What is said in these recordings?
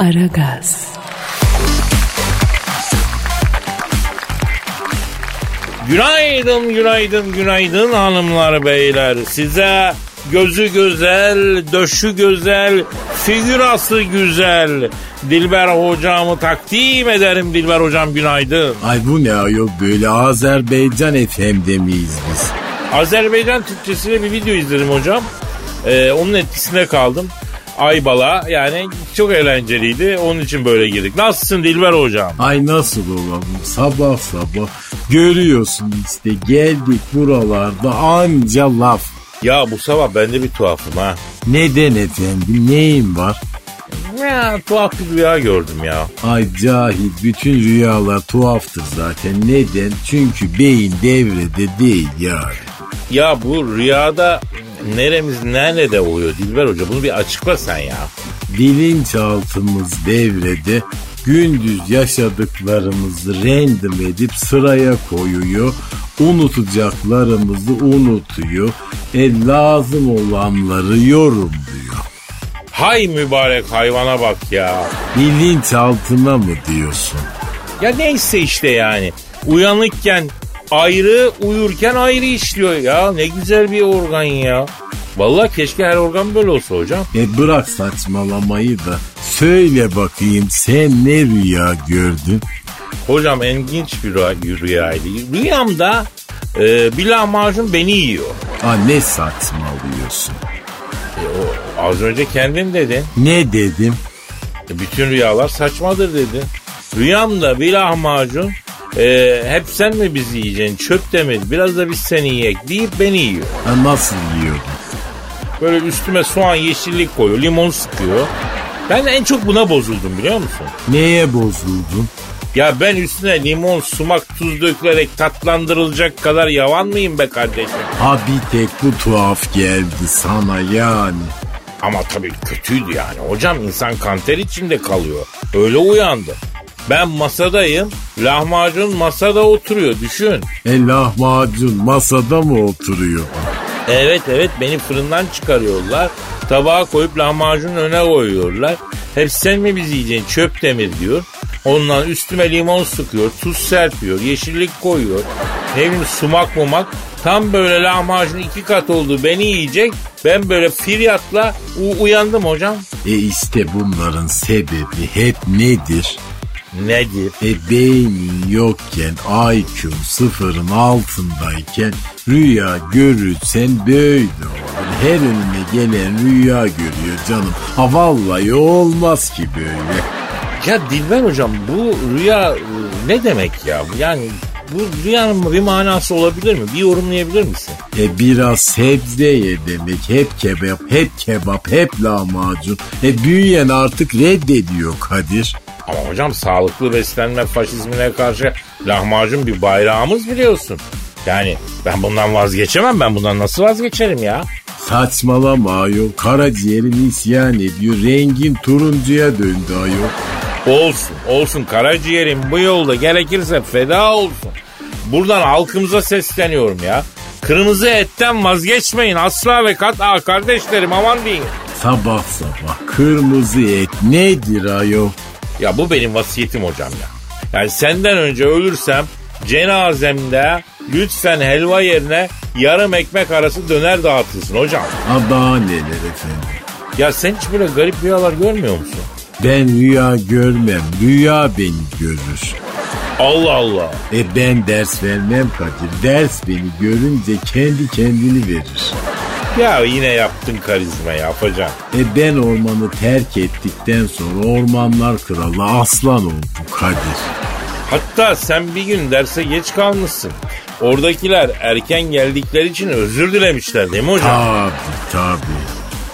Aragaz. Günaydın, günaydın, günaydın hanımlar beyler. Size gözü güzel, döşü güzel, figürası güzel. Dilber hocamı takdim ederim Dilber hocam günaydın. Ay bu ne ayol böyle Azerbaycan FM'de miyiz biz? Azerbaycan Türkçesiyle bir video izledim hocam. Ee, onun etkisine kaldım. Aybala yani çok eğlenceliydi. Onun için böyle girdik. Nasılsın Dilber hocam? Ay nasıl olalım sabah sabah görüyorsun işte geldik buralarda anca laf. Ya bu sabah ben de bir tuhafım ha. Neden efendim neyin var? Ya tuhaf bir rüya gördüm ya. Ay cahil bütün rüyalar tuhaftır zaten. Neden? Çünkü beyin devrede değil yani. Ya bu rüyada neremiz nerede oluyor Dilber Hoca? Bunu bir açıkla sen ya. Bilinçaltımız devrede gündüz yaşadıklarımızı random edip sıraya koyuyor. Unutacaklarımızı unutuyor. E lazım olanları yorumluyor. Hay mübarek hayvana bak ya. Bilinçaltına mı diyorsun? Ya neyse işte yani. Uyanıkken ayrı, uyurken ayrı işliyor ya. Ne güzel bir organ ya. Vallahi keşke her organ böyle olsa hocam. E bırak saçmalamayı da söyle bakayım sen ne rüya gördün? Hocam ilginç bir rüya- rüyaydı. Rüyamda e, bir lahmacun beni yiyor. Ha ne saçmalıyorsun? E, o, az önce kendin dedin. Ne dedim? E, bütün rüyalar saçmadır dedin. Rüyamda bir lahmacun e, hep sen mi bizi yiyeceksin çöp demir biraz da biz seni yiyek deyip beni yiyor. Ha, nasıl yiyordun? Böyle üstüme soğan yeşillik koyuyor limon sıkıyor. Ben en çok buna bozuldum biliyor musun? Neye bozuldun? Ya ben üstüne limon, sumak, tuz dökülerek tatlandırılacak kadar yavan mıyım be kardeşim? Ha bir tek bu tuhaf geldi sana yani. Ama tabii kötüydü yani. Hocam insan kanter içinde kalıyor. Öyle uyandı. Ben masadayım. Lahmacun masada oturuyor. Düşün. E lahmacun masada mı oturuyor? Evet evet beni fırından çıkarıyorlar. Tabağa koyup lahmacunun öne koyuyorlar. Hep sen mi bizi yiyeceksin çöp demir diyor. Ondan üstüme limon sıkıyor, tuz serpiyor, yeşillik koyuyor. Ne bileyim sumak mumak. Tam böyle lahmacun iki kat oldu beni yiyecek. Ben böyle firyatla uyandım hocam. E işte bunların sebebi hep nedir? Nedir? E beynin yokken IQ sıfırın altındayken rüya görürsen böyle olur. Her önüne gelen rüya görüyor canım. Ha vallahi olmaz ki böyle. Ya Dilber hocam bu rüya e, ne demek ya? Yani bu rüyanın bir manası olabilir mi? Bir yorumlayabilir misin? E biraz sebze ye demek. Hep kebap, hep kebap, hep lahmacun. E büyüyen artık reddediyor Kadir. Ama hocam sağlıklı beslenme faşizmine karşı lahmacun bir bayrağımız biliyorsun. Yani ben bundan vazgeçemem. Ben bundan nasıl vazgeçerim ya? Saçmalama ayol. Karaciğerin isyan ediyor. Rengin turuncuya döndü ayol. Olsun olsun karaciğerim bu yolda gerekirse feda olsun. Buradan halkımıza sesleniyorum ya. Kırmızı etten vazgeçmeyin asla ve kat'a kardeşlerim aman diyeyim. Sabah sabah kırmızı et nedir ayol? Ya bu benim vasiyetim hocam ya. Yani senden önce ölürsem cenazemde lütfen helva yerine yarım ekmek arası döner dağıtılsın hocam. Daha neler efendim. Ya sen hiç böyle garip rüyalar görmüyor musun? Ben rüya görmem. Rüya beni görür. Allah Allah. E ben ders vermem Kadir. Ders beni görünce kendi kendini verir. Ya yine yaptın karizma yapacağım. E ben ormanı terk ettikten sonra ormanlar kralı aslan oldu Kadir. Hatta sen bir gün derse geç kalmışsın. Oradakiler erken geldikleri için özür dilemişler değil mi hocam? Tabi tabi.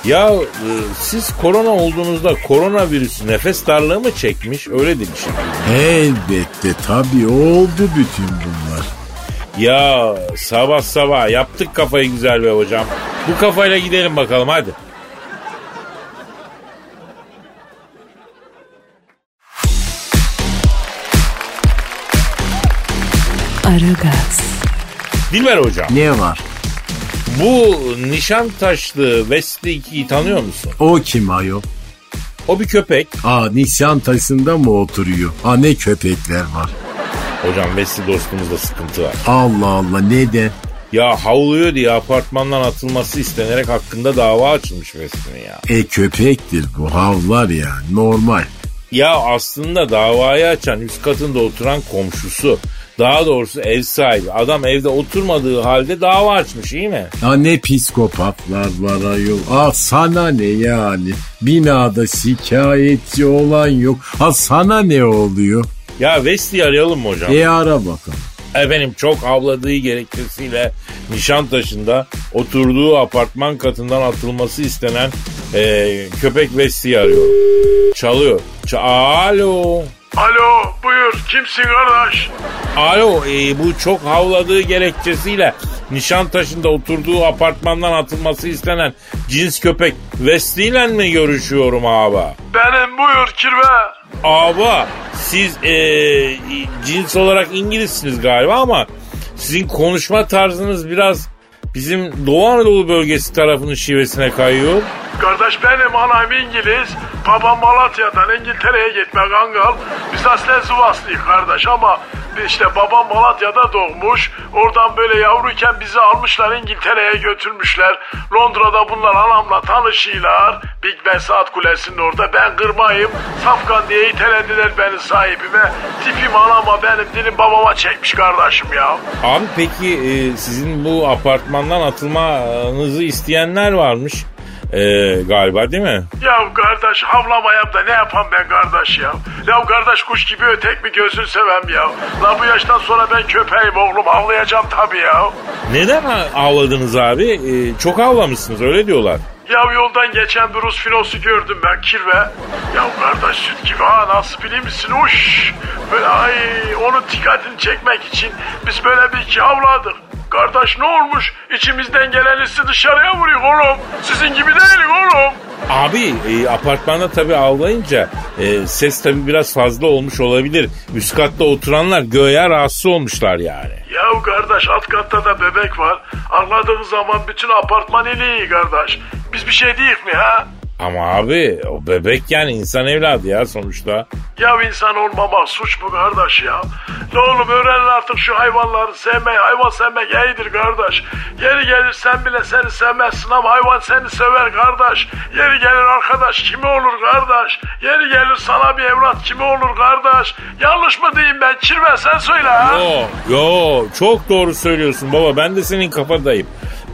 Ya e, siz korona olduğunuzda koronavirüs nefes darlığı mı çekmiş? Öyle demiş. Elbette tabi oldu bütün bunlar. Ya sabah sabah yaptık kafayı güzel be hocam. Bu kafayla gidelim bakalım hadi. Aragaz, Dilber hocam Ne var? bu Nişantaşlı Wesley 2'yi tanıyor musun? O kim ayol? O bir köpek. Aa Nişantaşı'nda mı oturuyor? Aa ne köpekler var. Hocam Wesley dostumuzda sıkıntı var. Allah Allah neden? Ya havluyor diye apartmandan atılması istenerek hakkında dava açılmış Wesley'nin ya. E köpektir bu havlar ya normal. Ya aslında davayı açan üst katında oturan komşusu. Daha doğrusu ev sahibi. Adam evde oturmadığı halde dava açmış iyi mi? Ya ne psikopatlar var ayol. Aa sana ne yani? Binada şikayetçi olan yok. Ha sana ne oluyor? Ya Wesley'i arayalım mı hocam? E ara bakalım. Efendim çok avladığı gerekçesiyle Nişantaşı'nda oturduğu apartman katından atılması istenen e, köpek Wesley'i arıyor. Çalıyor. Ç- Alo. Alo buyur kimsin kardeş? Alo e, bu çok havladığı gerekçesiyle Nişantaşı'nda oturduğu apartmandan atılması istenen cins köpek Wesley ile mi görüşüyorum abi? Benim buyur kirve. Abi siz e, cins olarak İngilizsiniz galiba ama sizin konuşma tarzınız biraz bizim Doğu Anadolu bölgesi tarafının şivesine kayıyor. Kardeş benim anam İngiliz. Babam Malatya'dan İngiltere'ye gitme kangal. Biz aslen Sivaslıyız kardeş ama işte babam Malatya'da doğmuş. Oradan böyle yavruyken bizi almışlar İngiltere'ye götürmüşler. Londra'da bunlar anamla tanışıyorlar. Big Ben Saat Kulesi'nin orada. Ben kırmayım. Safkan diye itelediler beni sahibime. Tipim anama benim dilim babama çekmiş kardeşim ya. Abi peki e, sizin bu apartmandan atılmanızı isteyenler varmış e, galiba değil mi? Ya kardeş havlamayam da ne yapam ben kardeş ya. Ya kardeş kuş gibi ötek mi gözün sevem ya. La bu yaştan sonra ben köpeğim oğlum avlayacağım tabii ya. Neden avladınız abi? E, çok avlamışsınız öyle diyorlar. Ya yoldan geçen bir Rus filosu gördüm ben kirve. Ya kardeş süt gibi ha nasıl biliyor musun? Uş. Böyle ay onun dikkatini çekmek için biz böyle bir iki avladık. Kardeş ne olmuş? İçimizden gelen hissi dışarıya vuruyor oğlum. Sizin gibi değil oğlum. Abi e, apartmanda tabii avlayınca e, ses tabii biraz fazla olmuş olabilir. Üst katta oturanlar göğe rahatsız olmuşlar yani. Ya kardeş alt katta da bebek var. Anladığı zaman bütün apartman iyi kardeş. Biz bir şey değil mi ha? Ama abi o bebek yani insan evladı ya sonuçta. Ya insan olmamak suç mu kardeş ya? Ne oğlum öğrenin artık şu hayvanları sevmeyi. Hayvan sevmek iyidir kardeş. Yeri gelir sen bile seni sevmezsin ama hayvan seni sever kardeş. Yeri gelir arkadaş kimi olur kardeş? Yeri gelir sana bir evlat kimi olur kardeş? Yanlış mı diyeyim ben? Kirve sen söyle ha? Yo yo çok doğru söylüyorsun baba ben de senin kafadayım.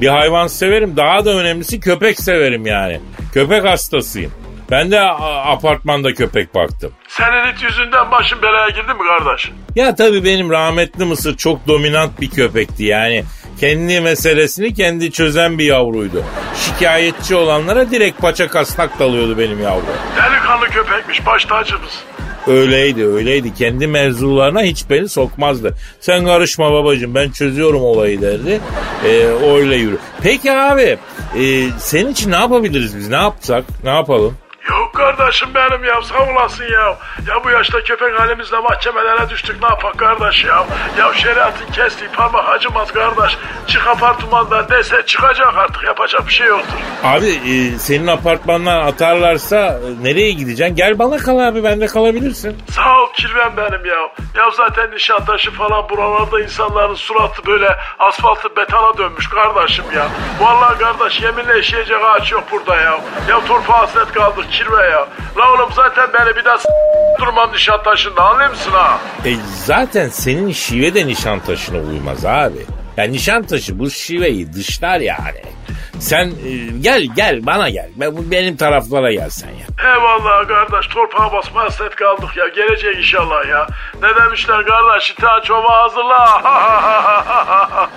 Bir hayvan severim daha da önemlisi köpek severim yani. Köpek hastasıyım. Ben de apartmanda köpek baktım. Senin it yüzünden başın belaya girdi mi kardeş? Ya tabii benim rahmetli Mısır çok dominant bir köpekti yani. Kendi meselesini kendi çözen bir yavruydu. Şikayetçi olanlara direkt paça kasnak dalıyordu benim yavru. Delikanlı köpekmiş baş tacımız. Öyleydi öyleydi. Kendi mevzularına hiç beni sokmazdı. Sen karışma babacığım ben çözüyorum olayı derdi. Ee, öyle yürü. Peki abi e, senin için ne yapabiliriz biz? Ne yapsak? Ne yapalım? Yok kardeşim benim ya sağ olasın ya. Ya bu yaşta köpek halimizle mahkemelere düştük ne yapak kardeş ya. Ya şeriatın kestiği parmak acımaz kardeş. Çık apartmandan dese çıkacak artık yapacak bir şey yoktur. Abi e, senin apartmandan atarlarsa e, nereye gideceksin? Gel bana kal abi bende kalabilirsin. Sağ ol kirven benim ya. Ya zaten Nişantaşı falan buralarda insanların suratı böyle asfaltı betona dönmüş kardeşim ya. Vallahi kardeş yeminle işleyecek ağaç yok burada ya. Ya turpa hasret kaldık kirve ya. La oğlum zaten beni bir daha s- durmam Nişantaşı'nda anlıyor musun ha? E zaten senin şive de Nişantaşı'na uymaz abi. Ya Nişantaşı bu şiveyi dışlar yani. Sen e, gel gel bana gel. Ben, bu benim taraflara gel sen ya. Eyvallah kardeş torpağa basma hasret kaldık ya. Gelecek inşallah ya. Ne demişler kardeş itaat çoma hazırla.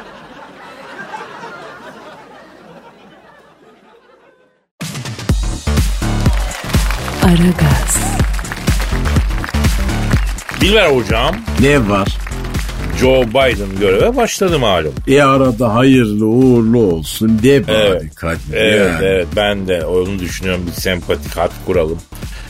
Aragaz, Dilber hocam Ne var? Joe Biden göreve başladı malum. E arada hayırlı uğurlu olsun de bari Evet. Kadir. Evet yani. evet ben de onu düşünüyorum bir sempatik hat kuralım.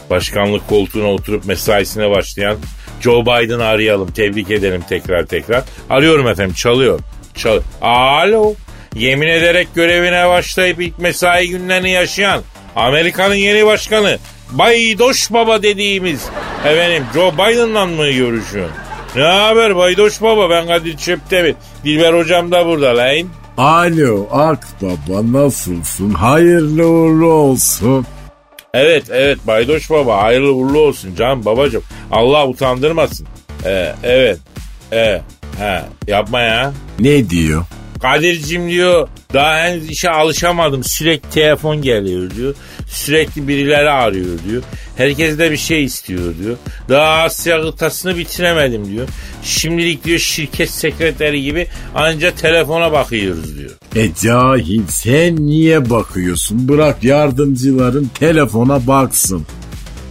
Başkanlık koltuğuna oturup mesaisine başlayan Joe Biden'ı arayalım. Tebrik edelim tekrar tekrar. Arıyorum efendim çalıyor. Çal Alo. Yemin ederek görevine başlayıp ilk mesai günlerini yaşayan Amerika'nın yeni başkanı Baydoş Baba dediğimiz efendim Joe Biden'la mı görüşüyorsun? Ne haber Baydoş Baba ben Kadir Çöptemir. Dilber hocam da burada lan. Alo Akbaba nasılsın? Hayırlı uğurlu olsun. Evet evet Baydoş Baba hayırlı uğurlu olsun canım babacım. Allah utandırmasın. Ee, evet. Evet. He, yapma ya. Ne diyor? Kadir'cim diyor daha henüz işe alışamadım. Sürekli telefon geliyor diyor. Sürekli birileri arıyor diyor. Herkes de bir şey istiyor diyor. Daha Asya kıtasını bitiremedim diyor. Şimdilik diyor şirket sekreteri gibi anca telefona bakıyoruz diyor. E cahil sen niye bakıyorsun? Bırak yardımcıların telefona baksın.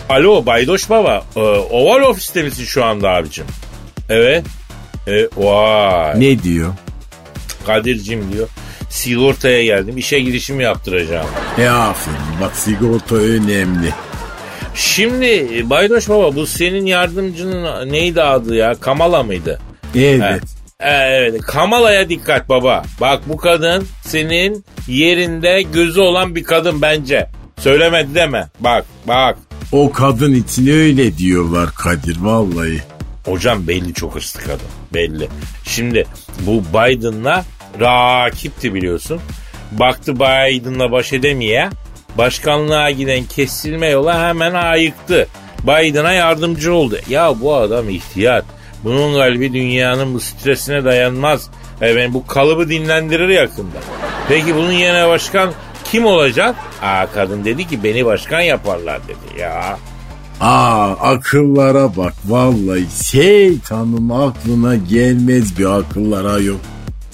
Alo Baydoş Baba. Ee, oval ofiste misin şu anda abicim? Evet. E, vay. Ne diyor? Kadir'cim diyor. Sigortaya geldim. işe girişimi yaptıracağım. E aferin bak sigorta önemli. Şimdi e, Baydoş Baba bu senin yardımcının neydi adı ya? Kamala mıydı? Evet. E, evet. Kamala'ya dikkat baba. Bak bu kadın senin yerinde gözü olan bir kadın bence. Söylemedi deme. Bak bak. O kadın için öyle diyorlar Kadir vallahi. Hocam belli çok hırslı kadın. Belli. Şimdi bu Biden'la rakipti biliyorsun. Baktı Biden'la baş edemeye. Başkanlığa giden kesilme yola hemen ayıktı. Biden'a yardımcı oldu. Ya bu adam ihtiyat. Bunun kalbi dünyanın bu stresine dayanmaz. Efendim, bu kalıbı dinlendirir yakında. Peki bunun yerine başkan kim olacak? Aa kadın dedi ki beni başkan yaparlar dedi ya. Aa akıllara bak vallahi şeytanın aklına gelmez bir akıllara yok.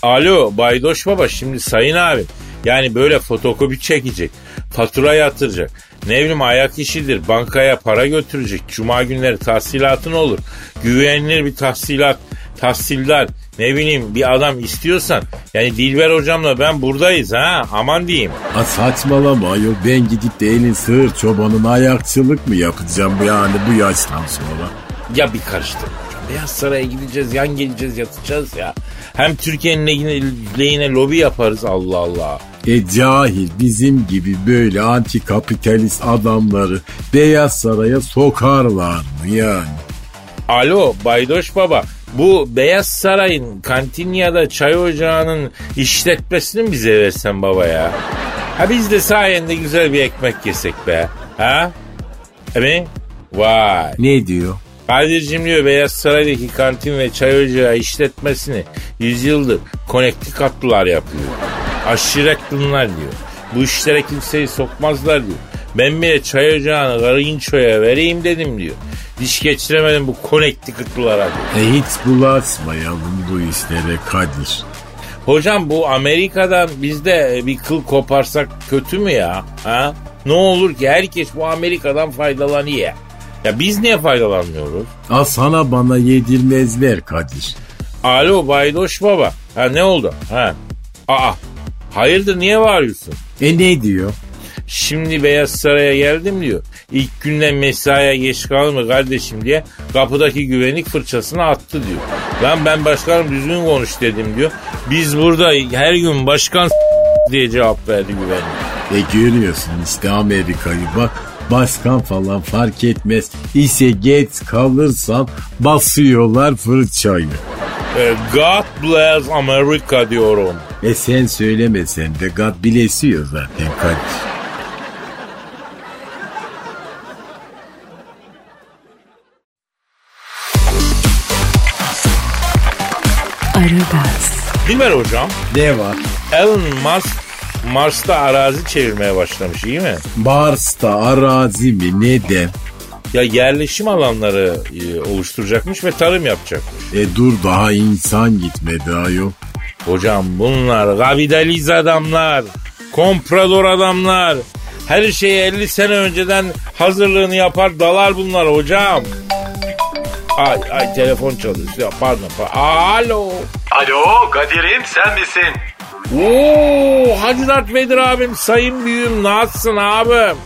Alo Baydoş Baba şimdi sayın abi yani böyle fotokopi çekecek, fatura yatıracak, ne bileyim ayak işidir, bankaya para götürecek, cuma günleri tahsilatın olur, güvenilir bir tahsilat, tahsildar, ne bileyim bir adam istiyorsan yani Dilber hocamla ben buradayız ha aman diyeyim. Ha saçmalama ayol ben gidip de elin sığır çobanın ayakçılık mı yapacağım yani bu yaştan sonra? Ya bir karıştırma. Beyaz Saray'a gideceğiz, yan geleceğiz, yatacağız ya. Hem Türkiye'nin lehine, lehine lobi yaparız Allah Allah. E cahil bizim gibi böyle antikapitalist adamları Beyaz Saray'a sokarlar mı yani? Alo Baydoş Baba bu Beyaz Saray'ın kantin ya da çay ocağının işletmesini mi bize versen baba ya? Ha biz de sayende güzel bir ekmek yesek be. Ha? Evet. Vay. Ne diyor? Kadir'cim diyor Beyaz Saray'daki kantin ve çay ocağı işletmesini yüzyıldır Connecticutlular yapıyor. Aşiret bunlar diyor. Bu işlere kimseyi sokmazlar diyor. Ben bile çay ocağını Garınço'ya vereyim dedim diyor. Diş geçiremedim bu Connecticutlulara diyor. E hiç bulaşmayalım bu işlere Kadir. Hocam bu Amerika'dan biz de bir kıl koparsak kötü mü ya? Ha? Ne olur ki herkes bu Amerika'dan faydalanıyor. Ya biz niye faydalanmıyoruz? Al sana bana yedirmezler Kadir. Alo Baydoş Baba. Ha ne oldu? Ha. Aa. Hayırdır niye bağırıyorsun? E ne diyor? Şimdi Beyaz Saray'a geldim diyor. İlk günden mesaiye geç kalma kardeşim diye kapıdaki güvenlik fırçasını attı diyor. Lan ben başkanım düzgün konuş dedim diyor. Biz burada her gün başkan diye cevap verdi güvenlik. E görüyorsun işte Amerika'yı bak başkan falan fark etmez. İşe geç kalırsan basıyorlar fırçayı. E, God bless America diyorum. E sen söylemesen de God bilesiyor zaten Kadir. Aragaz, Dilber hocam Ne var? Elon Musk Mars'ta arazi çevirmeye başlamış iyi mi? Mars'ta arazi mi neden? Ya yerleşim alanları e, oluşturacakmış ve tarım yapacakmış. E dur daha insan gitmedi ayol. Hocam bunlar kapitaliz adamlar, komprador adamlar. Her şeyi 50 sene önceden hazırlığını yapar dalar bunlar hocam. Ay ay telefon çalıyor. Ya, Pardon, pardon. Alo. Alo Kadir'im sen misin? Oo, Hacı Dert Vedir abim, sayın büyüğüm nasılsın abim?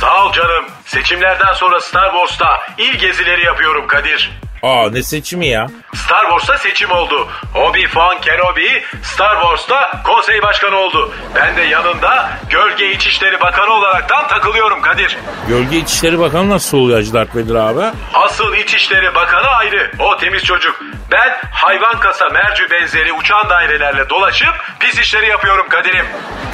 Sağ ol canım. Seçimlerden sonra Star Wars'ta il gezileri yapıyorum Kadir. Aa ne seçimi ya? Star Wars'ta seçim oldu. Obi-Wan Kenobi Star Wars'ta konsey başkanı oldu. Ben de yanında Gölge İçişleri Bakanı olaraktan takılıyorum Kadir. Gölge İçişleri Bakanı nasıl oluyor Hacı Dert Vedir abi? Asıl İçişleri Bakanı ayrı. O temiz çocuk. Ben hayvan kasa mercü benzeri uçan dairelerle dolaşıp pis işleri yapıyorum Kadir'im.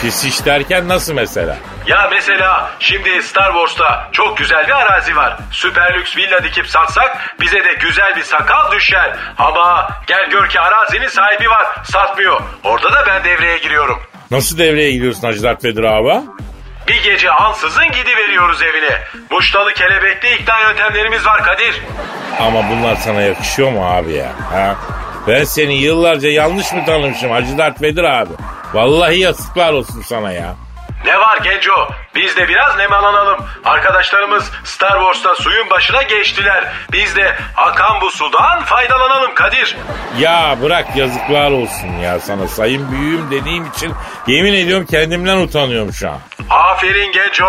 Pis iş derken nasıl mesela? Ya mesela şimdi Star Wars'ta çok güzel bir arazi var. Süper lüks villa dikip satsak bize de güzel bir sakal düşer. Ama gel gör ki arazinin sahibi var satmıyor. Orada da ben devreye giriyorum. Nasıl devreye giriyorsun Hacı Dert Vedir abi? Bir gece ansızın gidiveriyoruz evine. Muştalı kelebekli ikna yöntemlerimiz var Kadir. Ama bunlar sana yakışıyor mu abi ya? Ha? Ben seni yıllarca yanlış mı tanımışım Hacı Dert Vedir abi? Vallahi yazıklar olsun sana ya. Ne var Genco? Biz de biraz nemalanalım. Arkadaşlarımız Star Wars'ta suyun başına geçtiler. Biz de akan bu sudan faydalanalım Kadir. Ya bırak yazıklar olsun ya sana sayın büyüğüm dediğim için yemin ediyorum kendimden utanıyorum şu an. Aferin Genco.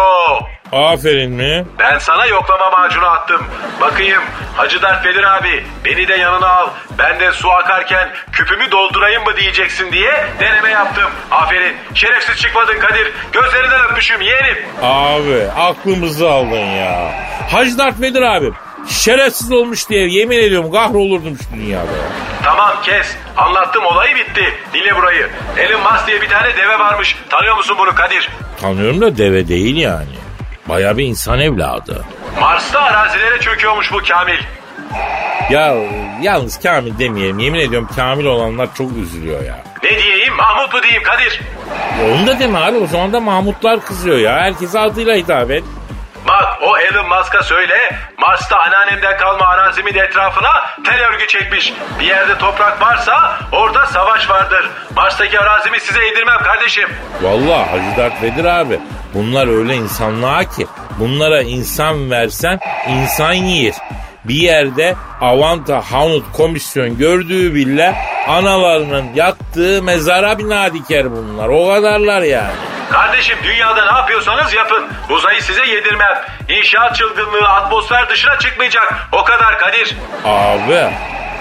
Aferin mi? Ben sana yoklama macunu attım. Bakayım Hacı Dert Vedir abi beni de yanına al. Ben de su akarken küpümü doldurayım mı diyeceksin diye deneme yaptım. Aferin şerefsiz çıkmadın Kadir. Gözlerinden öpmüşüm yeğenim. Abi aklımızı aldın ya. Hacı Dert Vedir abi şerefsiz olmuş diye yemin ediyorum kahrolurdum şu dünyada ya. Tamam kes. Anlattım olayı bitti. Dinle burayı. Elon Musk diye bir tane deve varmış. Tanıyor musun bunu Kadir? Tanıyorum da deve değil yani. Baya bir insan evladı. Mars'ta arazilere çöküyormuş bu Kamil. Ya yalnız Kamil demeyelim. Yemin ediyorum Kamil olanlar çok üzülüyor ya. Ne diyeyim Mahmut mu diyeyim Kadir? Ya Onu da deme abi o zaman da Mahmutlar kızıyor ya. Herkese adıyla hitap et. O Elon Musk'a söyle Mars'ta anneannemden kalma arazimin etrafına tel örgü çekmiş. Bir yerde toprak varsa orada savaş vardır. Mars'taki arazimi size yedirmem kardeşim. Vallahi Hacı Dert Vedir abi bunlar öyle insanlığa ki bunlara insan versen insan yer. Bir yerde Avanta Hanut komisyon gördüğü bile analarının yattığı mezara bina diker bunlar. O kadarlar yani. Kardeşim dünyada ne yapıyorsanız yapın. Uzayı size yedirmem. İnşaat çılgınlığı atmosfer dışına çıkmayacak. O kadar Kadir. Abi,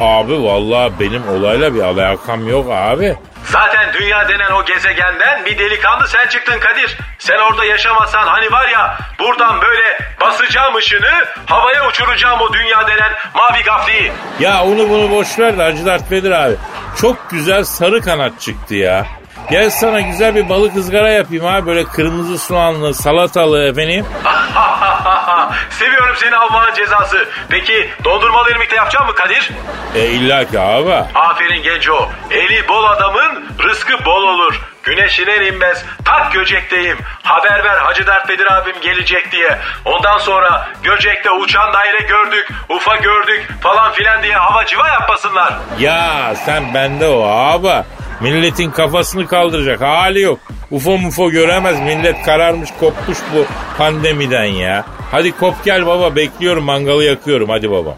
abi vallahi benim olayla bir alakam yok abi. Zaten dünya denen o gezegenden bir delikanlı sen çıktın Kadir. Sen orada yaşamasan hani var ya buradan böyle basacağım ışını havaya uçuracağım o dünya denen mavi gafliyi. Ya onu bunu boş ver de Hacı Dert Vedir abi. Çok güzel sarı kanat çıktı ya. Gel sana güzel bir balık ızgara yapayım abi. Böyle kırmızı soğanlı, salatalı efendim. Seviyorum seni Allah'ın cezası. Peki dondurmalı irmikte yapacak mı Kadir? E illa ki abi. Aferin Genco. Eli bol adamın rızkı bol olur. Güneş iner inmez tak Göcek'teyim. Haber ver Hacı Dert Bedir abim gelecek diye. Ondan sonra Göcek'te uçan daire gördük, ufa gördük falan filan diye hava civa yapmasınlar. Ya sen bende o abi. Milletin kafasını kaldıracak hali yok. UFO mufo göremez millet kararmış kopmuş bu pandemiden ya. Hadi kop gel baba bekliyorum mangalı yakıyorum hadi baba.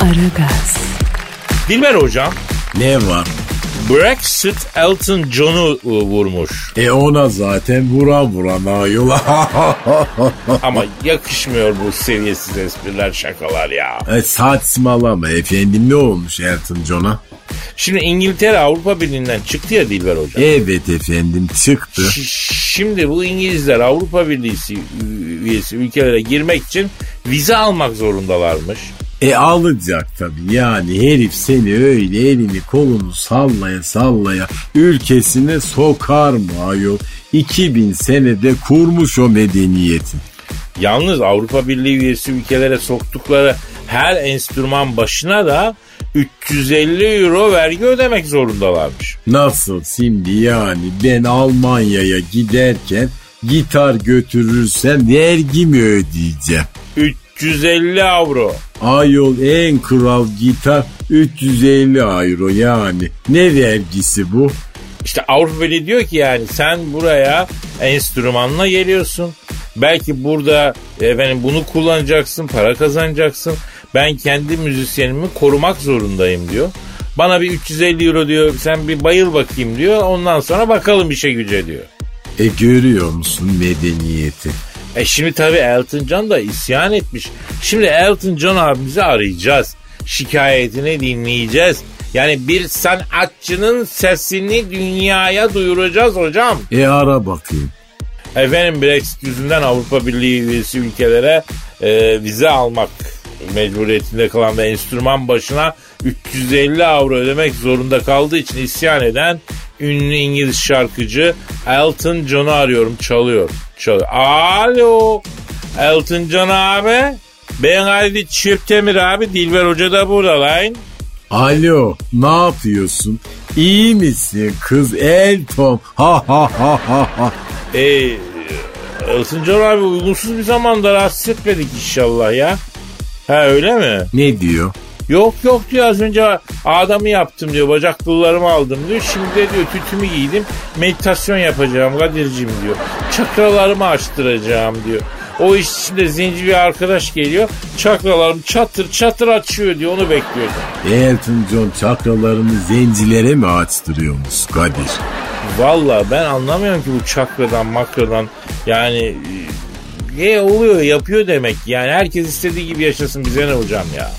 Aragaz, Dilber hocam Ne var? Brexit Elton John'u ıı, vurmuş. E ona zaten vura vura nayul. Ama yakışmıyor bu seviyesiz espriler şakalar ya. e, saçmalama efendim ne olmuş Elton John'a? Şimdi İngiltere Avrupa Birliği'nden çıktı ya Dilber hocam. Evet efendim çıktı. Ş- Şimdi bu İngilizler Avrupa Birliği üyesi ülkelere girmek için vize almak zorundalarmış. E alacak tabii yani herif seni öyle elini kolunu sallaya sallaya ülkesine sokar mı ayol? 2000 senede kurmuş o medeniyeti. Yalnız Avrupa Birliği üyesi ülkelere soktukları her enstrüman başına da 350 euro vergi ödemek zorundalarmış. Nasıl şimdi yani ben Almanya'ya giderken gitar götürürsem vergi mi ödeyeceğim? 350 avro. Ayol en kral gitar 350 euro yani. Ne vergisi bu? İşte Avrupa Birliği diyor ki yani sen buraya enstrümanla geliyorsun. Belki burada efendim bunu kullanacaksın, para kazanacaksın. Ben kendi müzisyenimi korumak zorundayım diyor. Bana bir 350 euro diyor sen bir bayıl bakayım diyor. Ondan sonra bakalım işe güce diyor. E görüyor musun medeniyeti? E şimdi tabii Elton John da isyan etmiş. Şimdi Elton John abimizi arayacağız. Şikayetini dinleyeceğiz. Yani bir sanatçının sesini dünyaya duyuracağız hocam. E ara bakayım. Efendim Brexit yüzünden Avrupa Birliği üyesi ülkelere e, vize almak mecburiyetinde kalan ve enstrüman başına 350 avro ödemek zorunda kaldığı için isyan eden ünlü İngiliz şarkıcı Elton John'u arıyorum çalıyor. çalıyor. Alo Elton John abi ben Ali Çöptemir abi Dilber Hoca da burada lan. Alo ne yapıyorsun? İyi misin kız Elton? Ha ha ha ha ha. E, Elton John abi uygunsuz bir zamanda rahatsız etmedik inşallah ya. Ha öyle mi? Ne diyor? Yok yok diyor az önce adamı yaptım diyor bacak kıllarımı aldım diyor. Şimdi de diyor tütümü giydim meditasyon yapacağım Kadir'cim diyor. Çakralarımı açtıracağım diyor. O iş içinde zenci bir arkadaş geliyor. Çakralarım çatır çatır açıyor diyor onu bekliyordum. Elton John çakralarını zencilere mi açtırıyormuş Kadir? Valla ben anlamıyorum ki bu çakradan makradan yani e oluyor yapıyor demek yani herkes istediği gibi yaşasın bize ne hocam ya.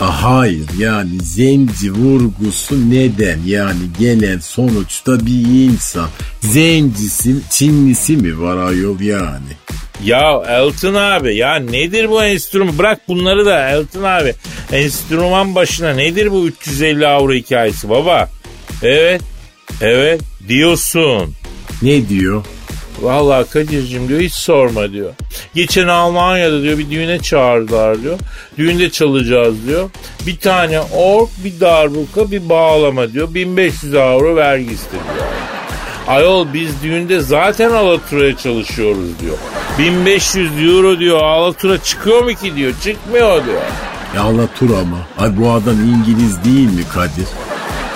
Ah, Hayır yani zenci vurgusu neden yani gelen sonuçta bir insan. Zencisi Çinlisi mi var ayol yani? Ya Elton abi ya nedir bu enstrüman? Bırak bunları da Elton abi. Enstrüman başına nedir bu 350 avro hikayesi baba? Evet. Evet diyorsun. Ne diyor? Vallahi Kadir'cim diyor hiç sorma diyor. Geçen Almanya'da diyor bir düğüne çağırdılar diyor. Düğünde çalacağız diyor. Bir tane ork, bir darbuka, bir bağlama diyor. 1500 avro vergi istedi diyor. Ayol biz düğünde zaten Alatura'ya çalışıyoruz diyor. 1500 euro diyor Alatura çıkıyor mu ki diyor. Çıkmıyor diyor. Ya Alatura mı? Ay bu adam İngiliz değil mi Kadir?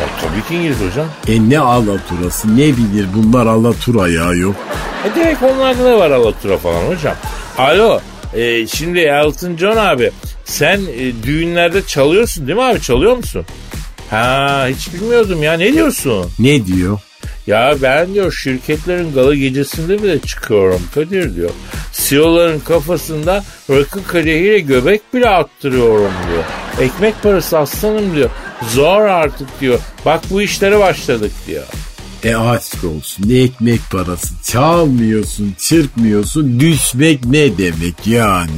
Ya, tabii ki İngiliz hocam. E ne Alaturası ne bilir bunlar Alatura ya yok. E demek onlarda da var Alatura falan hocam. Alo e, şimdi Elton John abi sen e, düğünlerde çalıyorsun değil mi abi çalıyor musun? Ha hiç bilmiyordum ya ne diyorsun? Ne diyor? Ya ben diyor şirketlerin gala gecesinde bile çıkıyorum Kadir diyor. CEO'ların kafasında rakı kadehiyle göbek bile attırıyorum diyor. Ekmek parası aslanım diyor. Zor artık diyor. Bak bu işlere başladık diyor. E aşk olsun ne ekmek parası çalmıyorsun çırpmıyorsun düşmek ne demek yani?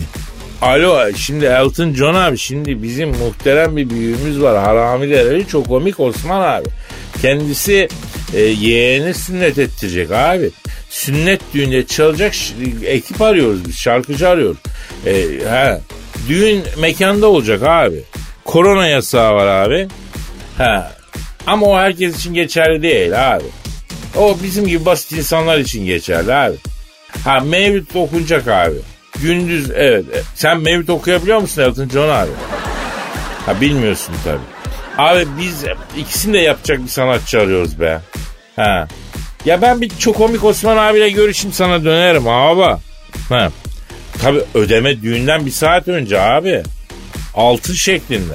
Alo şimdi Elton John abi şimdi bizim muhterem bir büyüğümüz var Harami Dereli çok komik Osman abi. Kendisi e, yeğeni sünnet ettirecek abi. Sünnet düğünde çalacak ekip arıyoruz biz şarkıcı arıyoruz. E, he, düğün mekanda olacak abi. Korona yasağı var abi. Ha. Ama o herkes için geçerli değil abi. O bizim gibi basit insanlar için geçerli abi. Ha mevlüt okunacak abi. Gündüz evet. E, Sen mevlüt okuyabiliyor musun Elton John abi? Ha bilmiyorsun tabii. Abi biz ikisini de yapacak bir sanatçı arıyoruz be. Ha. Ya ben bir çok komik Osman abiyle görüşeyim sana dönerim abi. Ha. Tabii ödeme düğünden bir saat önce abi. Altın şeklinde.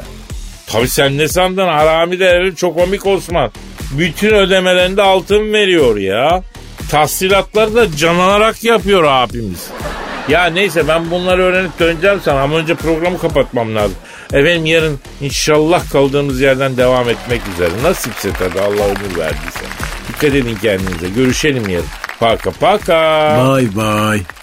Tabii sen ne sandın harami değerli çok komik Osman. Bütün ödemelerinde altın veriyor ya. Tahsilatları da canlanarak yapıyor abimiz. Ya neyse ben bunları öğrenip döneceğim sana ama önce programı kapatmam lazım. Efendim yarın inşallah kaldığımız yerden devam etmek üzere. Nasipse tabii Allah ömür verdiyse. Dikkat edin kendinize. Görüşelim yarın. Paka paka. Bye bye.